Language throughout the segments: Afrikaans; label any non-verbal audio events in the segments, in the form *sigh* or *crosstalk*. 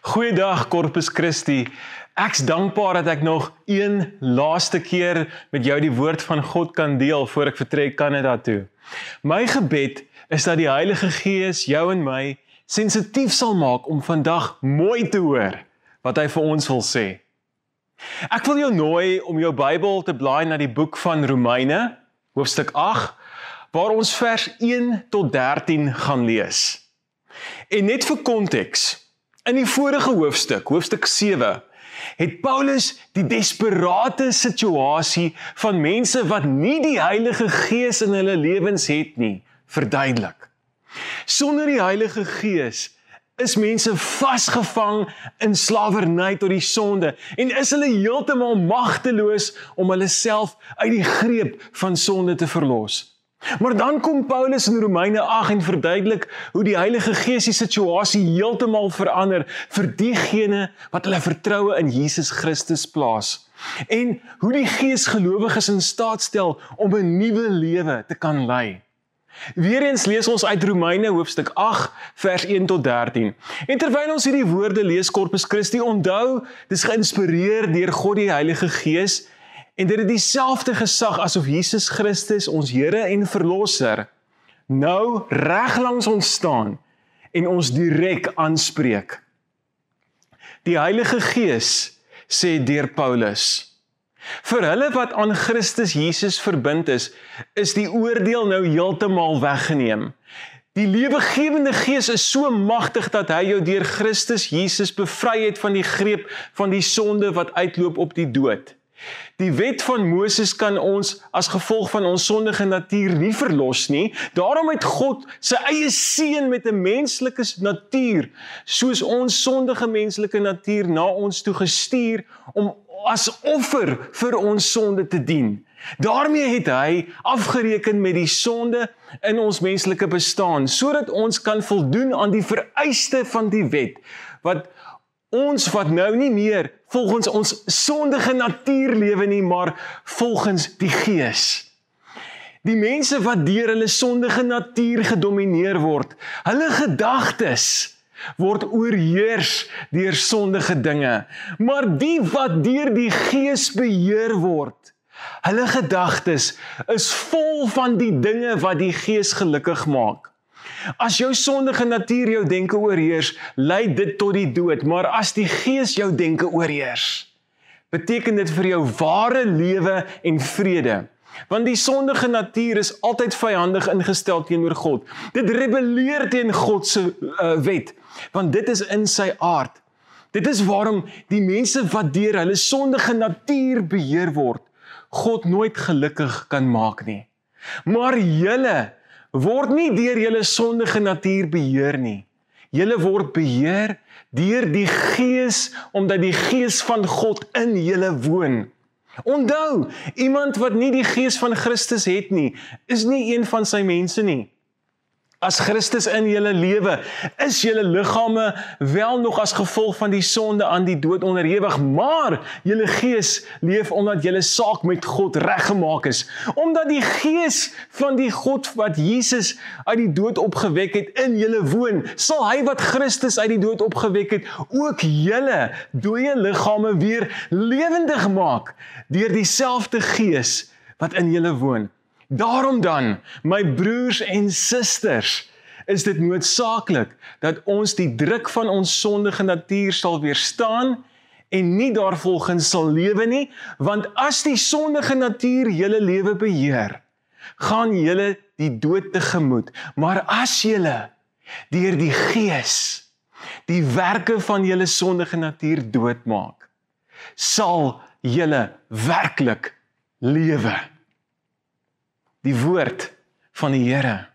Goeiedag Corpus Christi. Ek's dankbaar dat ek nog een laaste keer met jou die woord van God kan deel voor ek vertrek Kanada toe. My gebed is dat die Heilige Gees jou en my sensitief sal maak om vandag mooi te hoor wat hy vir ons wil sê. Ek wil jou nooi om jou Bybel te blaai na die boek van Romeine, hoofstuk 8, waar ons vers 1 tot 13 gaan lees. En net vir konteks, in die vorige hoofstuk, hoofstuk 7, het Paulus die desperate situasie van mense wat nie die Heilige Gees in hulle lewens het nie, verduidelik. Sonder die Heilige Gees is mense vasgevang in slawerny tot die sonde en is hulle heeltemal magteloos om hulle self uit die greep van sonde te verlos. Maar dan kom Paulus in Romeine 8 en verduidelik hoe die Heilige Gees die situasie heeltemal verander vir diegene wat hulle vertroue in Jesus Christus plaas. En hoe die Gees gelowiges in staat stel om 'n nuwe lewe te kan lei. Weereens lees ons uit Romeine hoofstuk 8 vers 1 tot 13. En terwyl ons hierdie woorde lees Corpus Christi, onthou, dis geïnspireer deur God die Heilige Gees En dit het dieselfde gesag asof Jesus Christus ons Here en Verlosser nou reg langs ons staan en ons direk aanspreek. Die Heilige Gees sê deur Paulus vir hulle wat aan Christus Jesus verbind is, is die oordeel nou heeltemal weggeneem. Die lewegewende Gees is so magtig dat hy jou deur Christus Jesus bevry het van die greep van die sonde wat uitloop op die dood. Die wet van Moses kan ons as gevolg van ons sondige natuur nie verlos nie. Daarom het God sy eie seun met 'n menslike natuur, soos ons sondige menslike natuur na ons toe gestuur om as offer vir ons sonde te dien. Daarmee het hy afgereken met die sonde in ons menslike bestaan sodat ons kan voldoen aan die vereiste van die wet wat Ons wat nou nie meer volgens ons sondige natuur lewe nie, maar volgens die Gees. Die mense wat deur hulle sondige natuur gedomeineer word, hulle gedagtes word oorheers deur sondige dinge. Maar die wat deur die Gees beheer word, hulle gedagtes is vol van die dinge wat die Gees gelukkig maak. As jou sondige natuur jou denke oorheers, lei dit tot die dood, maar as die Gees jou denke oorheers, beteken dit vir jou ware lewe en vrede. Want die sondige natuur is altyd vyandig ingestel teenoor God. Dit rebelleer teen God se uh, wet, want dit is in sy aard. Dit is waarom die mense wat deur hulle sondige natuur beheer word, God nooit gelukkig kan maak nie. Maar julle word nie deur julle sondige natuur beheer nie. Julle word beheer deur die Gees omdat die Gees van God in julle woon. Onthou, iemand wat nie die Gees van Christus het nie, is nie een van sy mense nie. As Christus in julle lewe, is julle liggame wel nog as gevolg van die sonde aan die dood onderhewig, maar julle gees leef omdat julle saak met God reggemaak is. Omdat die gees van die God wat Jesus uit die dood opgewek het in julle woon, sal hy wat Christus uit die dood opgewek het, ook julle dooie liggame weer lewendig maak deur dieselfde gees wat in julle woon. Daarom dan, my broers en susters, is dit noodsaaklik dat ons die druk van ons sondige natuur sal weerstaan en nie daarvolgens sal lewe nie, want as die sondige natuur julle lewe beheer, gaan julle die dood tegemoet. Maar as julle deur die Gees die werke van julle sondige natuur doodmaak, sal julle werklik lewe die woord van die Here.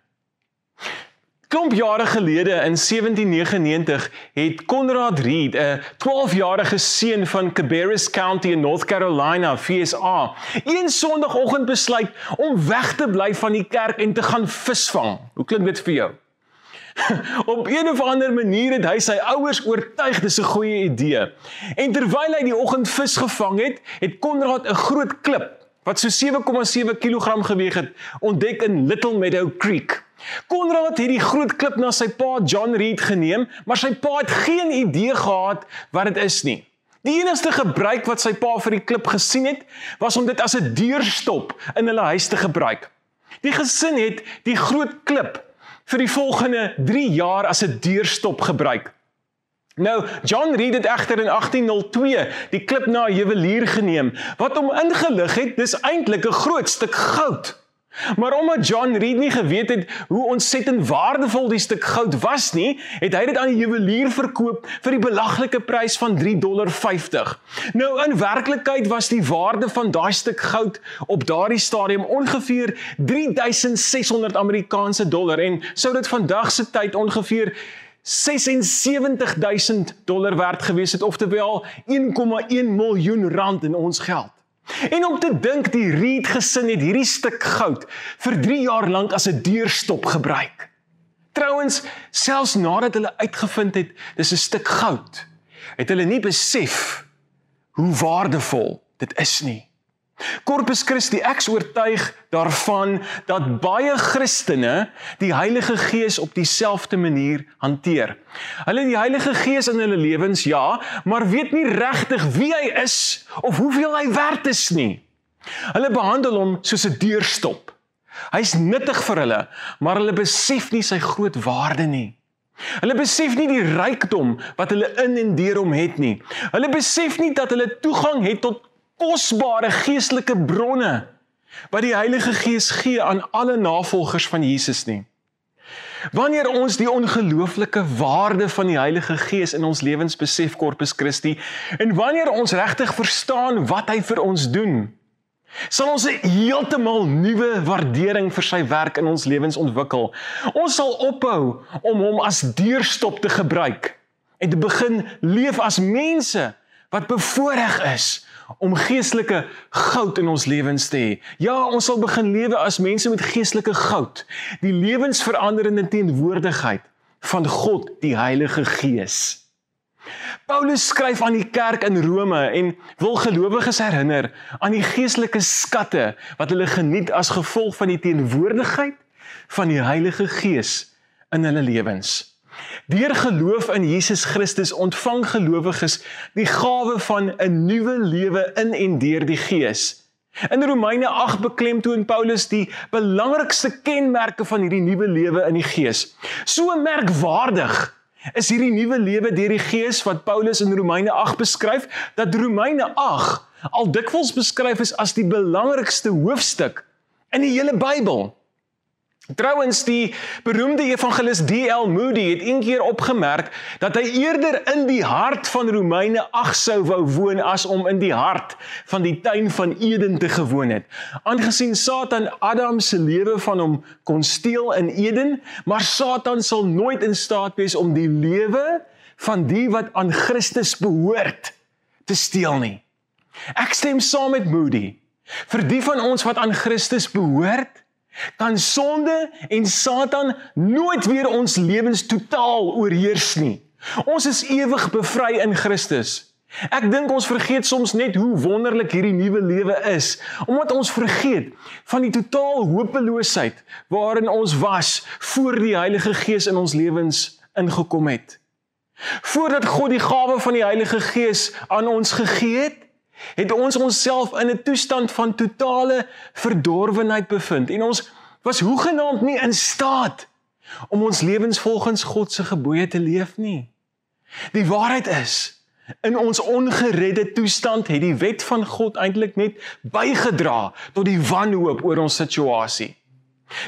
Klomp jare gelede in 1799 het Conrad Reed, 'n 12-jarige seun van Cabarrus County in North Carolina, VSA, een Sondagoggend besluit om weg te bly van die kerk en te gaan visvang. Hoe klink dit vir jou? *laughs* Op een of ander manier het hy sy ouers oortuig dis 'n goeie idee. En terwyl hy die oggend vis gevang het, het Conrad 'n groot klip wat so 7,7 kg geweg het, ontdek in Little Meadow Creek. Konrad het die groot klip na sy pa John Reed geneem, maar sy pa het geen idee gehad wat dit is nie. Die enigste gebruik wat sy pa vir die klip gesien het, was om dit as 'n deurstop in hulle huis te gebruik. Die gesin het die groot klip vir die volgende 3 jaar as 'n deurstop gebruik. Nou, John Reed het egter in 1802 die klip na 'n juwelier geneem wat hom ingelig het dis eintlik 'n groot stuk goud. Maar omdat John Reed nie geweet het hoe ontsettend waardevol die stuk goud was nie, het hy dit aan 'n juwelier verkoop vir die belaglike prys van 3 dollar 50. Nou in werklikheid was die waarde van daai stuk goud op daardie stadium ongeveer 3600 Amerikaanse dollar en sou dit vandag se tyd ongeveer 76000 dollar werd gewees het of terwyl 1,1 miljoen rand in ons geld. En om te dink die Reed gesin het hierdie stuk goud vir 3 jaar lank as 'n deurstop gebruik. Trouwens, selfs nadat hulle uitgevind het dis 'n stuk goud, het hulle nie besef hoe waardevol dit is nie. Corpus Christi ek oortuig daarvan dat baie Christene die Heilige Gees op dieselfde manier hanteer. Hulle die Heilige Gees in hulle lewens ja, maar weet nie regtig wie hy is of hoeveel hy werd is nie. Hulle behandel hom soos 'n deurstop. Hy's nuttig vir hulle, maar hulle besef nie sy groot waarde nie. Hulle besef nie die rykdom wat hulle in en deur hom het nie. Hulle besef nie dat hulle toegang het tot kosbare geestelike bronne wat die Heilige Gees gee aan alle navolgers van Jesus nie. Wanneer ons die ongelooflike waarde van die Heilige Gees in ons lewens besef Corpus Christi en wanneer ons regtig verstaan wat hy vir ons doen, sal ons 'n heeltemal nuwe waardering vir sy werk in ons lewens ontwikkel. Ons sal ophou om hom as deurstop te gebruik en te begin leef as mense wat bevoordeel is om geestelike goud in ons lewens te hê. Ja, ons sal begin lewe as mense met geestelike goud, die lewensveranderende teenwoordigheid van God, die Heilige Gees. Paulus skryf aan die kerk in Rome en wil gelowiges herinner aan die geestelike skatte wat hulle geniet as gevolg van die teenwoordigheid van die Heilige Gees in hulle lewens. Deur geloof in Jesus Christus ontvang gelowiges die gawe van 'n nuwe lewe in en deur die Gees. In Romeine 8 beklemtoon Paulus die belangrikste kenmerke van hierdie nuwe lewe in die Gees. So merkwaardig is hierdie nuwe lewe deur die Gees wat Paulus in Romeine 8 beskryf dat Romeine 8 al dikwels beskryf is as die belangrikste hoofstuk in die hele Bybel. Trouwens die beroemde evangelis D.L. Moody het eendag opgemerk dat hy eerder in die hart van Romeine 8 sou wou woon as om in die hart van die tuin van Eden te gewoon het. Aangesien Satan Adam se lewe van hom kon steel in Eden, maar Satan sal nooit in staat wees om die lewe van die wat aan Christus behoort te steel nie. Ek stem saam met Moody. Vir die van ons wat aan Christus behoort, kan sonde en Satan nooit weer ons lewens totaal oorheers nie. Ons is ewig bevry in Christus. Ek dink ons vergeet soms net hoe wonderlik hierdie nuwe lewe is, omdat ons vergeet van die totaal hopeloosheid waarin ons was voor die Heilige Gees in ons lewens ingekom het. Voordat God die gawe van die Heilige Gees aan ons gegee het, het ons onsself in 'n toestand van totale verdorwenheid bevind en ons was hoegenaamd nie in staat om ons lewens volgens God se gebooie te leef nie. Die waarheid is in ons ongeredde toestand het die wet van God eintlik net bygedra tot die wanhoop oor ons situasie.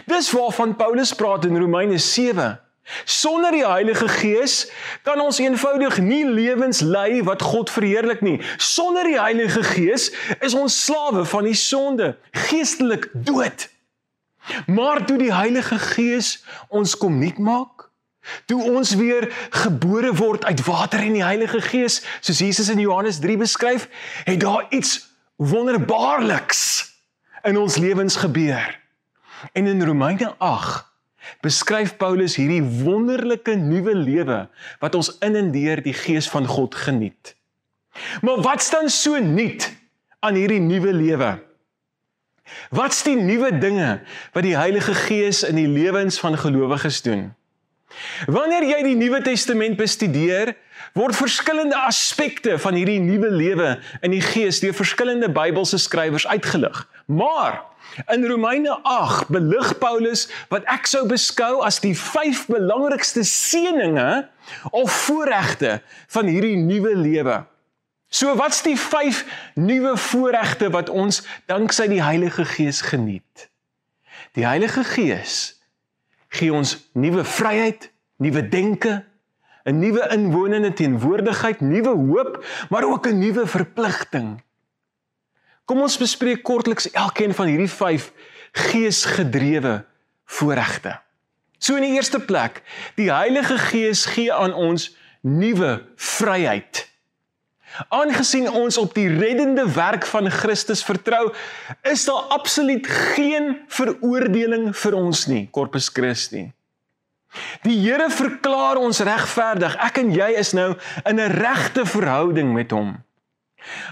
Dis waarvan Paulus praat in Romeine 7 Sonder die Heilige Gees kan ons eenvoudig nie lewens lei wat God verheerlik nie. Sonder die Heilige Gees is ons slawe van die sonde, geestelik dood. Maar toe die Heilige Gees ons kom nuut maak, toe ons weer gebore word uit water en die Heilige Gees, soos Jesus in Johannes 3 beskryf, het daar iets wonderbaarliks in ons lewens gebeur. En in Romeine 8 beskryf Paulus hierdie wonderlike nuwe lewe wat ons in en deur die gees van God geniet. Maar wat staan so nuut aan hierdie nuwe lewe? Wat's die nuwe dinge wat die Heilige Gees in die lewens van gelowiges doen? Wanneer jy die Nuwe Testament bestudeer, word verskillende aspekte van hierdie nuwe lewe in die Gees deur verskillende Bybelse skrywers uitgelig. Maar in Romeine 8 belig Paulus wat ek sou beskou as die vyf belangrikste seëninge of voorregte van hierdie nuwe lewe. So wat's die vyf nuwe voorregte wat ons danksy die Heilige Gees geniet? Die Heilige Gees gee ons nuwe vryheid, nuwe denke, 'n nuwe inwonende teenwoordigheid, nuwe hoop, maar ook 'n nuwe verpligting. Kom ons bespreek kortliks elkeen van hierdie 5 geesgedrewe voorregte. So in die eerste plek, die Heilige Gees gee aan ons nuwe vryheid. Aangesien ons op die reddende werk van Christus vertrou, is daar absoluut geen veroordeling vir ons nie, Corpus Christi. Die Here verklaar ons regverdig. Ek en jy is nou in 'n regte verhouding met hom.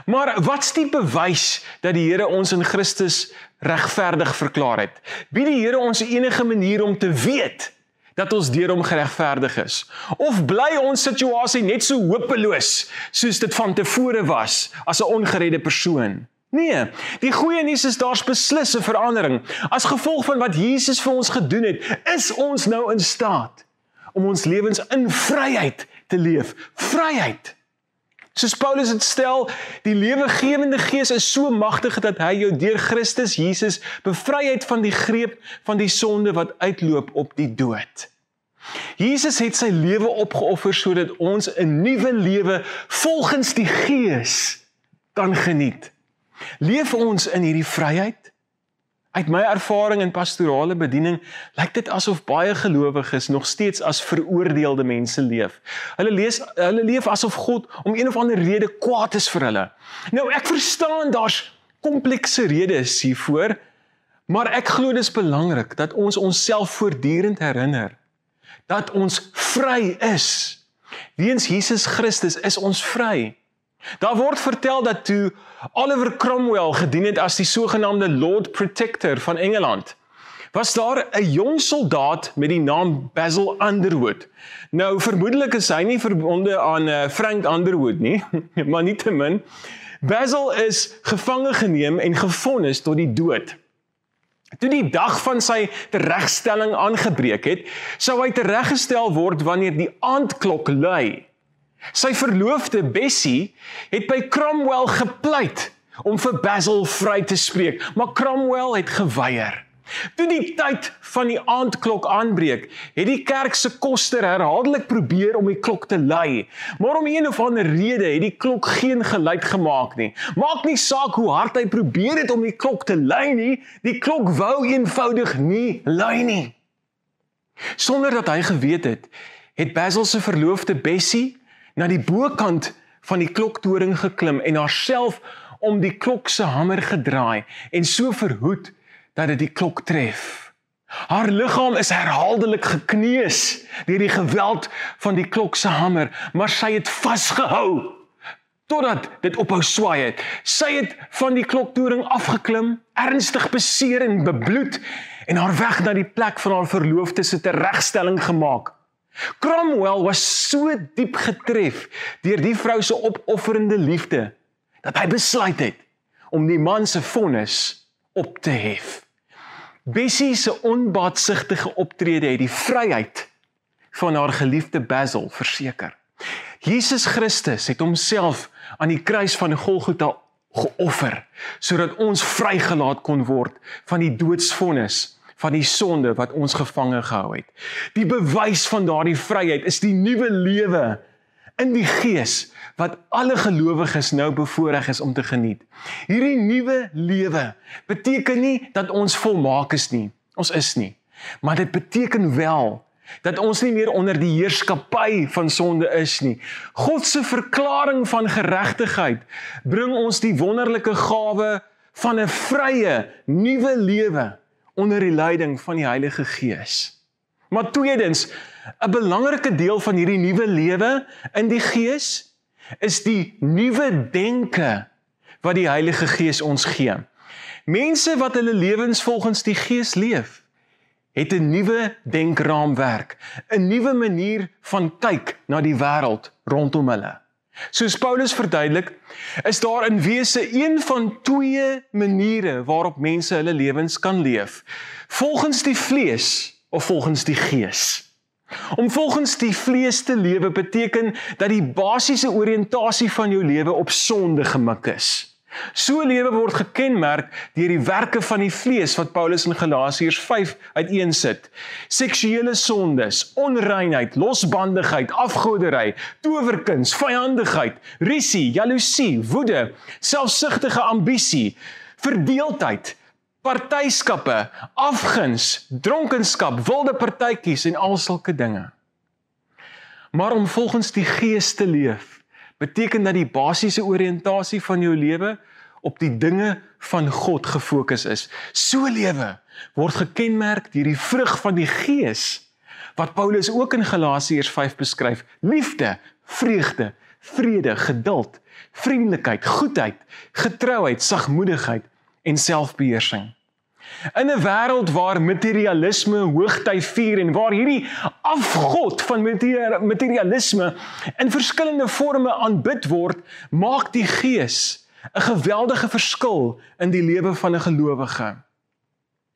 Maar wat's die bewys dat die Here ons in Christus regverdig verklaar het? Wie die Here ons enige manier om te weet dat ons deur hom geregverdig is? Of bly ons situasie net so hopeloos soos dit van tevore was as 'n ongeredde persoon? Nee, die goeie nuus is daar's beslis 'n verandering. As gevolg van wat Jesus vir ons gedoen het, is ons nou in staat om ons lewens in vryheid te leef. Vryheid. Soos Paulus dit stel, die lewegewende Gees is so magtig dat hy jou deur Christus Jesus bevry het van die greep van die sonde wat uitloop op die dood. Jesus het sy lewe opgeoffer sodat ons 'n nuwe lewe volgens die Gees kan geniet. Leef ons in hierdie vryheid? Uit my ervaring in pastorale bediening, lyk dit asof baie gelowiges nog steeds as veroordeelde mense leef. Hulle lees hulle leef asof God om een of ander rede kwaad is vir hulle. Nou ek verstaan daar's komplekse redes hiervoor, maar ek glo dis belangrik dat ons onsself voortdurend herinner dat ons vry is. Weens Jesus Christus is ons vry. Daar word vertel dat toe Oliver Cromwell gedien het as die sogenaamde Lord Protector van Engeland, was daar 'n jong soldaat met die naam Basil Underwood. Nou vermoedelik is hy nie verbonde aan uh, Frank Underwood nie, *laughs* maar nietemin Basil is gevange geneem en gefonnis tot die dood. Toe die dag van sy teregstelling aangebreek het, sou hy tereggestel word wanneer die aandklok lui. Sy verloofde Bessie het by Cromwell gepleit om vir Basil vry te spreek, maar Cromwell het geweier. Toe die tyd van die aandklok aanbreek, het die kerk se koster herhaaldelik probeer om die klok te lui, maar om een of ander rede het die klok geen geluid gemaak nie. Maak nie saak hoe hard hy probeer het om die klok te lui nie, die klok wou eenvoudig nie lui nie. Sonder dat hy geweet het, het Basil se verloofde Bessie na die bokant van die kloktoring geklim en haarself om die klok se hamer gedraai en so verhoed dat dit die klok tref. Haar liggaam is herhaaldelik gekneus deur die geweld van die klok se hamer, maar sy het vasgehou totdat dit ophou swaai het. Sy het van die kloktoring afgeklim, ernstig beseer en bebloed en haar weg na die plek van haar verloofde se teregstelling gemaak. Cromwell was so diep getref deur die vrou se opofferende liefde dat hy besluit het om die man se vonnis op te hef. Bessie se onbaatsigtige optrede het die vryheid van haar geliefde Basil verseker. Jesus Christus het homself aan die kruis van Golgotha geoffer sodat ons vrygelaat kon word van die doodsvonnis van die sonde wat ons gevange gehou het. Die bewys van daardie vryheid is die nuwe lewe in die Gees wat alle gelowiges nou bevoorreg is om te geniet. Hierdie nuwe lewe beteken nie dat ons volmaak is nie. Ons is nie. Maar dit beteken wel dat ons nie meer onder die heerskappy van sonde is nie. God se verklaring van geregtigheid bring ons die wonderlike gawe van 'n vrye nuwe lewe onder die leiding van die Heilige Gees. Maar tweedens, 'n belangrike deel van hierdie nuwe lewe in die Gees is die nuwe denke wat die Heilige Gees ons gee. Mense wat hulle lewens volgens die Gees leef, het 'n nuwe denkraamwerk, 'n nuwe manier van kyk na die wêreld rondom hulle. Soos Paulus verduidelik, is daar in wese een van twee maniere waarop mense hulle lewens kan leef: volgens die vlees of volgens die gees. Om volgens die vlees te lewe beteken dat die basiese oriëntasie van jou lewe op sonde gemik is. So lewe word gekenmerk deur die werke van die vlees wat Paulus in Galasiërs 5 uiteensit. Seksuele sondes, onreinheid, losbandigheid, afgoderry, towerkuns, vyandigheid, risie, jaloesie, woede, selfsugtige ambisie, verdeeldheid, partyskappe, afguns, dronkenskap, wilde partytjies en al sulke dinge. Maar om volgens die Gees te leef beteken dat die basiese oriëntasie van jou lewe op die dinge van God gefokus is. So lewe word gekenmerk deur die vrug van die Gees wat Paulus ook in Galasiërs 5 beskryf: liefde, vreugde, vrede, geduld, vriendelikheid, goedheid, getrouheid, sagmoedigheid en selfbeheersing. In 'n wêreld waar materialisme hoogty vier en waar hierdie afgod van materialisme in verskillende forme aanbid word, maak die Gees 'n geweldige verskil in die lewe van 'n gelowige.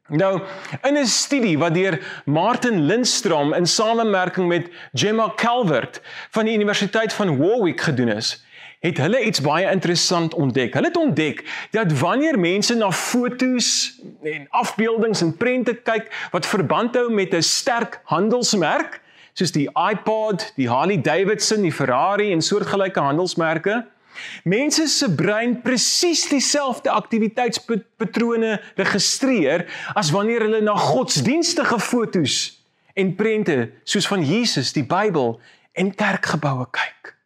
Nou, in 'n studie wat deur Martin Lindstrom in samewerking met Gemma Calvert van die Universiteit van Warwick gedoen is, het hulle iets baie interessant ontdek. Hulle het ontdek dat wanneer mense na fotos en afbeeldings en prente kyk wat verband hou met 'n sterk handelsmerk, soos die iPod, die Harley Davidson, die Ferrari en soortgelyke handelsmerke, mense se brein presies dieselfde aktiwiteitspatrone registreer as wanneer hulle na godsdienstige fotos en prente soos van Jesus, die Bybel en kerkgeboue kyk.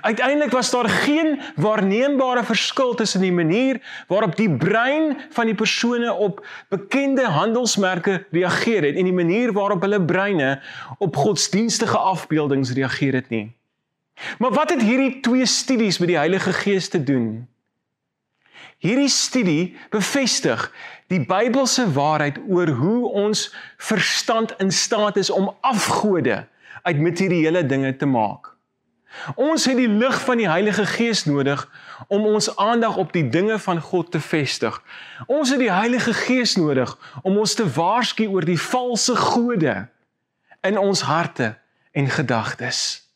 Uiteindelik was daar geen waarneembare verskil tussen die manier waarop die brein van die persone op bekende handelsmerke reageer het en die manier waarop hulle breine op godsdienstige afbeeldings reageer het nie. Maar wat het hierdie twee studies met die Heilige Gees te doen? Hierdie studie bevestig die Bybelse waarheid oor hoe ons verstand in staat is om afgode uit materiële dinge te maak. Ons het die lig van die Heilige Gees nodig om ons aandag op die dinge van God te vestig. Ons het die Heilige Gees nodig om ons te waarsku oor die valse gode in ons harte en gedagtes.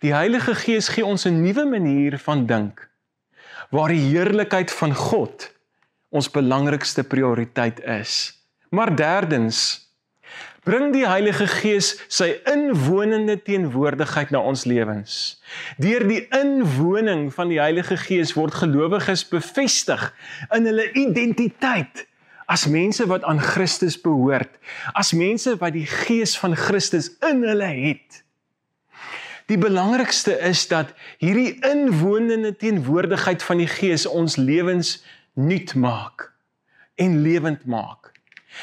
Die Heilige Gees gee ons 'n nuwe manier van dink waar die heerlikheid van God ons belangrikste prioriteit is. Maar derdens, bring die Heilige Gees sy inwonende teenwoordigheid na ons lewens. Deur die inwoning van die Heilige Gees word gelowiges bevestig in hulle identiteit as mense wat aan Christus behoort, as mense wat die Gees van Christus in hulle het. Die belangrikste is dat hierdie inwonende teenwoordigheid van die Gees ons lewens nuut maak en lewend maak.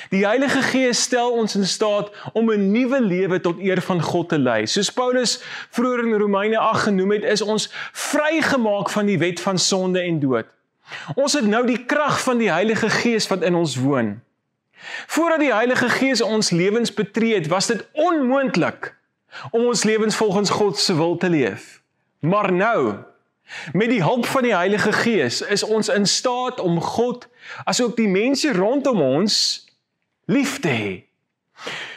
Die Heilige Gees stel ons in staat om 'n nuwe lewe tot eer van God te lei. Soos Paulus vroeër in Romeine 8 genoem het, is ons vrygemaak van die wet van sonde en dood. Ons het nou die krag van die Heilige Gees wat in ons woon. Voordat die Heilige Gees ons lewens betree het, was dit onmoontlik om ons lewens volgens God se wil te leef. Maar nou, met die hulp van die Heilige Gees, is ons in staat om God asook die mense rondom ons lief te hê.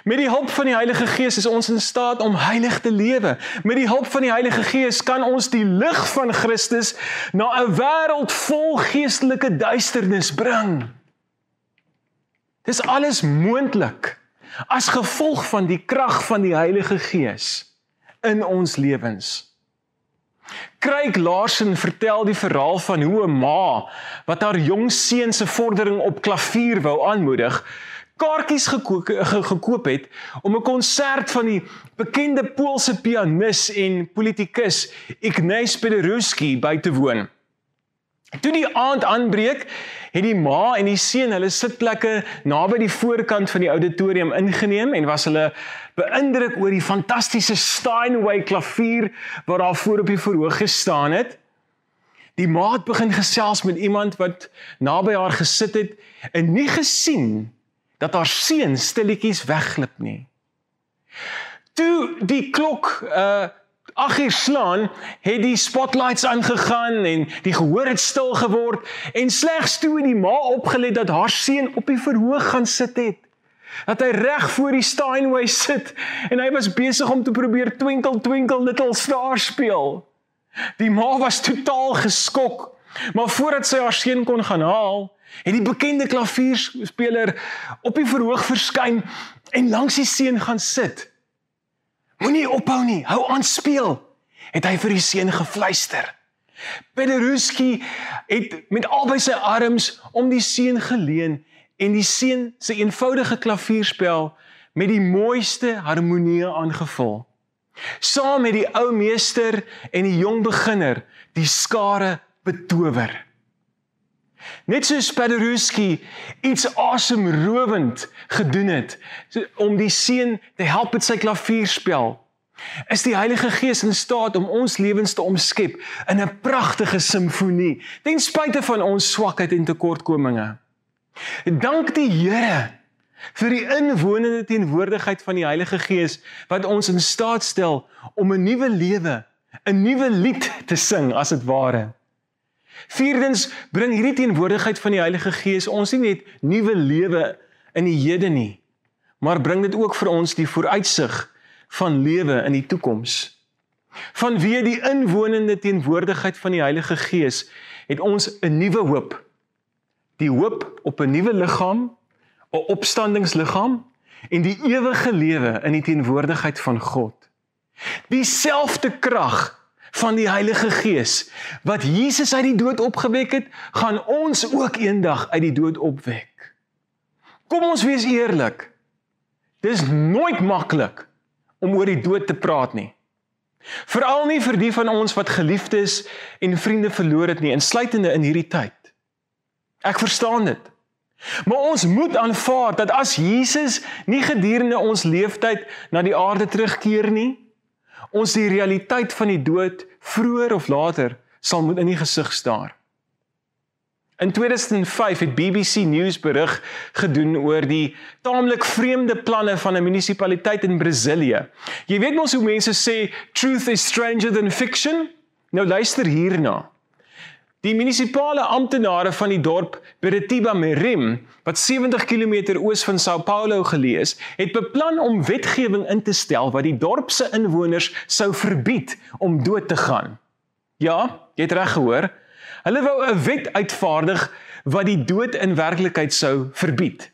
Met die hulp van die Heilige Gees is ons in staat om heilig te lewe. Met die hulp van die Heilige Gees kan ons die lig van Christus na 'n wêreld vol geestelike duisternis bring. Dis alles moontlik as gevolg van die krag van die Heilige Gees in ons lewens. Craig Larsen vertel die verhaal van hoe 'n ma wat haar jong seun se vordering op klavier wou aanmoedig, kaartjies gekoop gekoop het om 'n konsert van die bekende Poolse pianis en politikus Ignace Pederuski by te woon. Toe die aand aanbreek, het die ma en die seun hulle sitplekke naby die voorkant van die auditorium ingeneem en was hulle beïndruk oor die fantastiese Steinway klavier wat daar voor op die verhoog gestaan het. Die ma het begin gesels met iemand wat naby haar gesit het en nie gesien dat haar seun stilletjies wegglip nie. Toe die klok uh 8 uur slaan, het die spotlights aangegaan en die gehoor het stil geword en slegs toe die ma opgelet dat haar seun op die verhoog gaan sit het. Dat hy reg voor die Steinway sit en hy was besig om te probeer Twinkle Twinkle Little Star speel. Die ma was totaal geskok, maar voordat sy haar seun kon gaan haal, het die bekende klavierspeler op die verhoog verskyn en langs die seun gaan sit. Moenie ophou nie, hou aan speel, het hy vir die seun gefluister. Pederuski het met albei sy arms om die seun geleun en die seun se eenvoudige klavierspel met die mooiste harmonie aangevul. Saam met die ou meester en die jong beginner die skare betower. Net soos Paderewski iets asemrowend gedoen het om die seun te help met sy klavierspel, is die Heilige Gees in staat om ons lewens te omskep in 'n pragtige simfonie ten spyte van ons swakheid en tekortkominge. Dank die Here vir die inwonende teenwoordigheid van die Heilige Gees wat ons in staat stel om 'n nuwe lewe, 'n nuwe lied te sing as dit ware. Vierdens bring hierdie teenwoordigheid van die Heilige Gees ons nie net nuwe lewe in die hede nie, maar bring dit ook vir ons die vooruitsig van lewe in die toekoms. Vanweë die inwonende teenwoordigheid van die Heilige Gees het ons 'n nuwe hoop. Die hoop op 'n nuwe liggaam, 'n opstandingsliggaam en die ewige lewe in die teenwoordigheid van God. Dieselfde krag van die Heilige Gees wat Jesus uit die dood opgewek het, gaan ons ook eendag uit die dood opwek. Kom ons wees eerlik. Dis nooit maklik om oor die dood te praat nie. Veral nie vir die van ons wat geliefdes en vriende verloor het nie, insluitende in hierdie tyd. Ek verstaan dit. Maar ons moet aanvaar dat as Jesus nie gedurende ons lewenstyd na die aarde terugkeer nie, ons die realiteit van die dood vroeër of later sal moet in die gesig staar. In 2005 het BBC News berig gedoen oor die taamlik vreemde planne van 'n munisipaliteit in Brasilië. Jy weet mos hoe mense sê truth is stranger than fiction? Nou luister hierna. Die munisipale amptenare van die dorp Beretiba Merim, wat 70 km oos van São Paulo geleë is, het beplan om wetgewing in te stel wat die dorp se inwoners sou verbied om dood te gaan. Ja, jy het reg gehoor. Hulle wou 'n wet uitvaardig wat die dood in werklikheid sou verbied.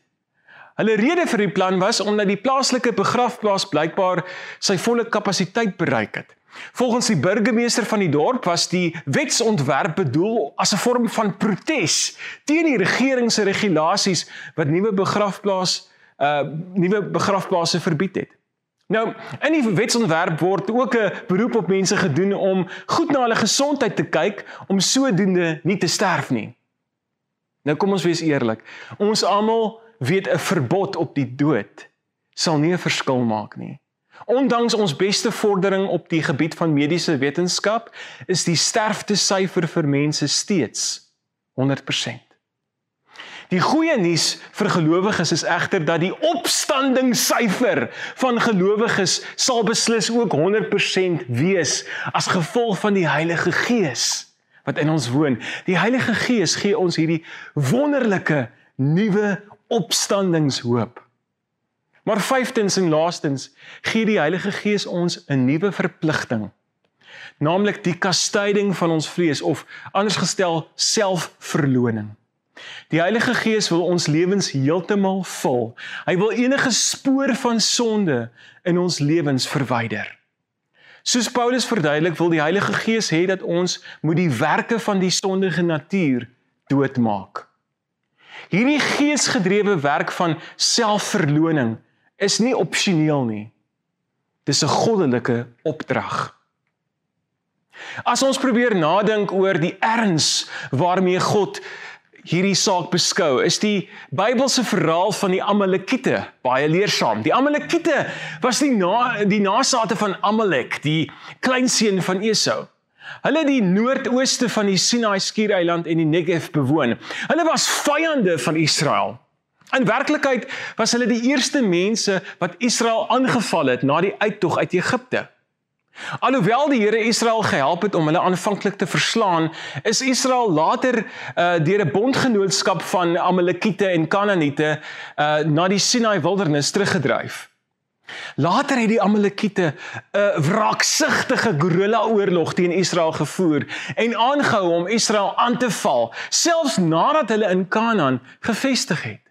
Hulle rede vir die plan was omdat die plaaslike begrafplaas blykbaar sy volle kapasiteit bereik het. Volgens die burgemeester van die dorp was die wetsontwerp bedoel as 'n vorm van protes teen die regering se regulasies wat nuwe begrafplaas uh nuwe begrafplase verbied het. Nou, in die wetsontwerp word ook 'n beroep op mense gedoen om goed na hulle gesondheid te kyk om sodoende nie te sterf nie. Nou kom ons wees eerlik. Ons almal weet 'n verbod op die dood sal nie 'n verskil maak nie. Ondanks ons beste vordering op die gebied van mediese wetenskap, is die sterftesyfer vir mense steeds 100%. Die goeie nuus vir gelowiges is egter dat die opstandingssyfer van gelowiges sal beslis ook 100% wees as gevolg van die Heilige Gees wat in ons woon. Die Heilige Gees gee ons hierdie wonderlike nuwe opstandingshoop. Maar vyftens en laastens gee die Heilige Gees ons 'n nuwe verpligting. Naamlik die kastyding van ons vlees of anders gestel selfverloning. Die Heilige Gees wil ons lewens heeltemal vul. Hy wil enige spoor van sonde in ons lewens verwyder. Soos Paulus verduidelik, wil die Heilige Gees hê dat ons moet die werke van die sondige natuur doodmaak. Hierdie geesgedrewe werk van selfverloning is nie opsioneel nie. Dis 'n goddelike opdrag. As ons probeer nadink oor die erns waarmee God hierdie saak beskou, is die Bybelse verhaal van die Amalekiete baie leersaam. Die Amalekiete was die na die nageslagte van Amalek, die kleinseun van Esau. Hulle die noordooste van die Sinai skiereiland en die Negev bewoon. Hulle was vyande van Israel. In werklikheid was hulle die eerste mense wat Israel aangeval het na die uittog uit Egipte. Alhoewel die Here Israel gehelp het om hulle aanvanklik te verslaan, is Israel later uh, deur 'n bondgenootskap van Amalekiete en Kanaaniete uh, na die Sinai wildernis teruggedryf. Later het die Amalekiete 'n wraaksigtige guerrilla-oorlog teen Israel gevoer en aangehou om Israel aan te val, selfs nadat hulle in Kanaan gevestig het.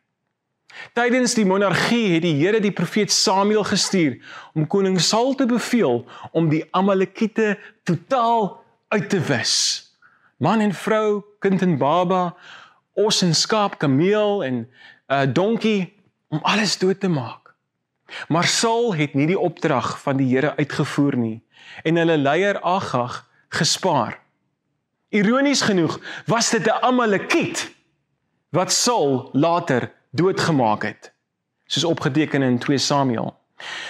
Tydens die monargie het die Here die profeet Samuel gestuur om koning Saul te beveel om die Amalekiete totaal uit te wis. Man en vrou, kind en baba, os en skaap, kameel en 'n uh, donkie om alles dood te maak. Maar Saul het nie die opdrag van die Here uitgevoer nie en hulle leier Agag gespaar. Ironies genoeg was dit 'n Amalekiet wat Saul later doodgemaak het soos opgeteken in 2 Samuel.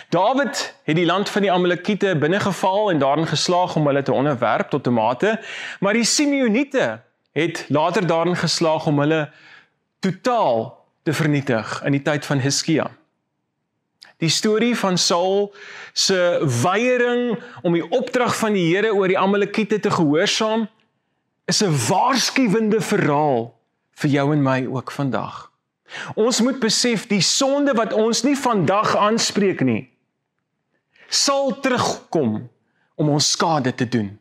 Dawid het die land van die Amalekiete binnegeval en daarin geslaag om hulle te onderwerp tot tomate, maar die Simeoniete het later daarin geslaag om hulle totaal te vernietig in die tyd van Hiskia. Die storie van Saul se weiering om die opdrag van die Here oor die Amalekiete te gehoorsaam is 'n waarskuwende verhaal vir jou en my ook vandag. Ons moet besef die sonde wat ons nie vandag aanspreek nie sal terugkom om ons skade te doen.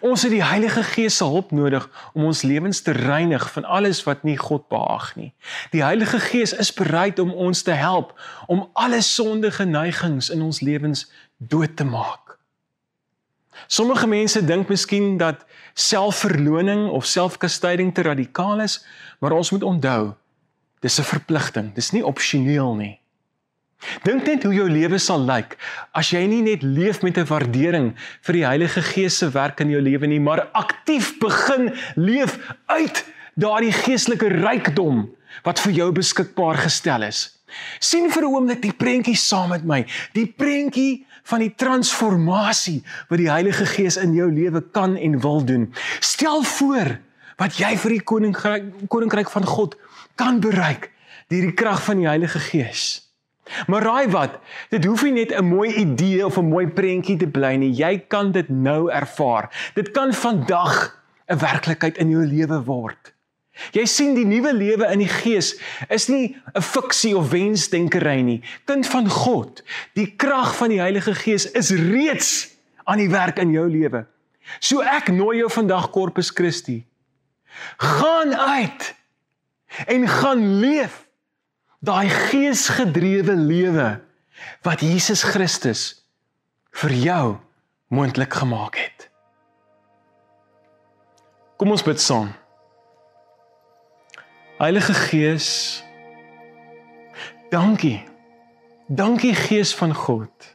Ons het die Heilige Gees se hulp nodig om ons lewens te reinig van alles wat nie God behaag nie. Die Heilige Gees is bereid om ons te help om alle sondige neigings in ons lewens dood te maak. Sommige mense dink miskien dat selfverloning of selfkastyding te radikaal is, maar ons moet onthou Dis 'n verpligting. Dis nie opsioneel nie. Dink net hoe jou lewe sal lyk as jy nie net leef met 'n waardering vir die Heilige Gees se werk in jou lewe nie, maar aktief begin leef uit daardie geestelike rykdom wat vir jou beskikbaar gestel is. sien vir 'n oomblik die prentjie saam met my, die prentjie van die transformasie wat die Heilige Gees in jou lewe kan en wil doen. Stel voor wat jy vir die koninkryk koninkryk van God kan bereik deur die krag van die Heilige Gees. Maar raai wat? Dit hoef nie net 'n mooi idee of 'n mooi prentjie te bly nie. Jy kan dit nou ervaar. Dit kan vandag 'n werklikheid in jou lewe word. Jy sien die nuwe lewe in die Gees is nie 'n fiksie of wensdenkery nie. Kind van God, die krag van die Heilige Gees is reeds aan die werk in jou lewe. So ek nooi jou vandag Corpus Christi. Gaan uit en gaan leef daai geesgedrewe lewe wat Jesus Christus vir jou moontlik gemaak het. Kom ons bid saam. Heilige Gees, dankie. Dankie Gees van God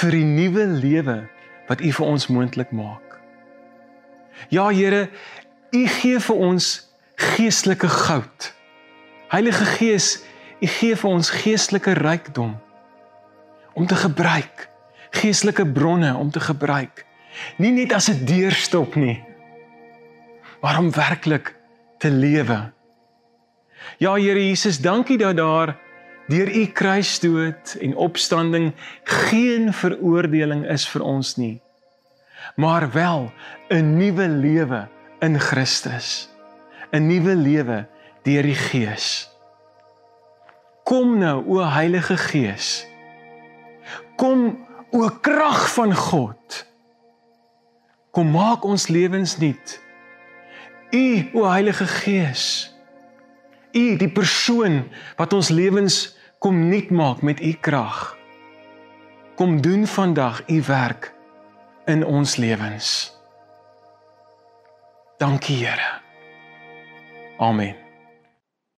vir die nuwe lewe wat U vir ons moontlik maak. Ja Here, U gee vir ons geestelike goud. Heilige Gees, U gee vir ons geestelike rykdom om te gebruik, geestelike bronne om te gebruik. Nie net as 'n deurstop nie, maar om werklik te lewe. Ja Here Jesus, dankie dat daar deur U kruisdood en opstanding geen veroordeling is vir ons nie, maar wel 'n nuwe lewe in Christus. 'n nuwe lewe deur die Gees. Kom nou o Heilige Gees. Kom o krag van God. Kom maak ons lewens nuut. U o Heilige Gees. U die persoon wat ons lewens kom nuut maak met u krag. Kom doen vandag u werk in ons lewens. Dankie Here. Amen.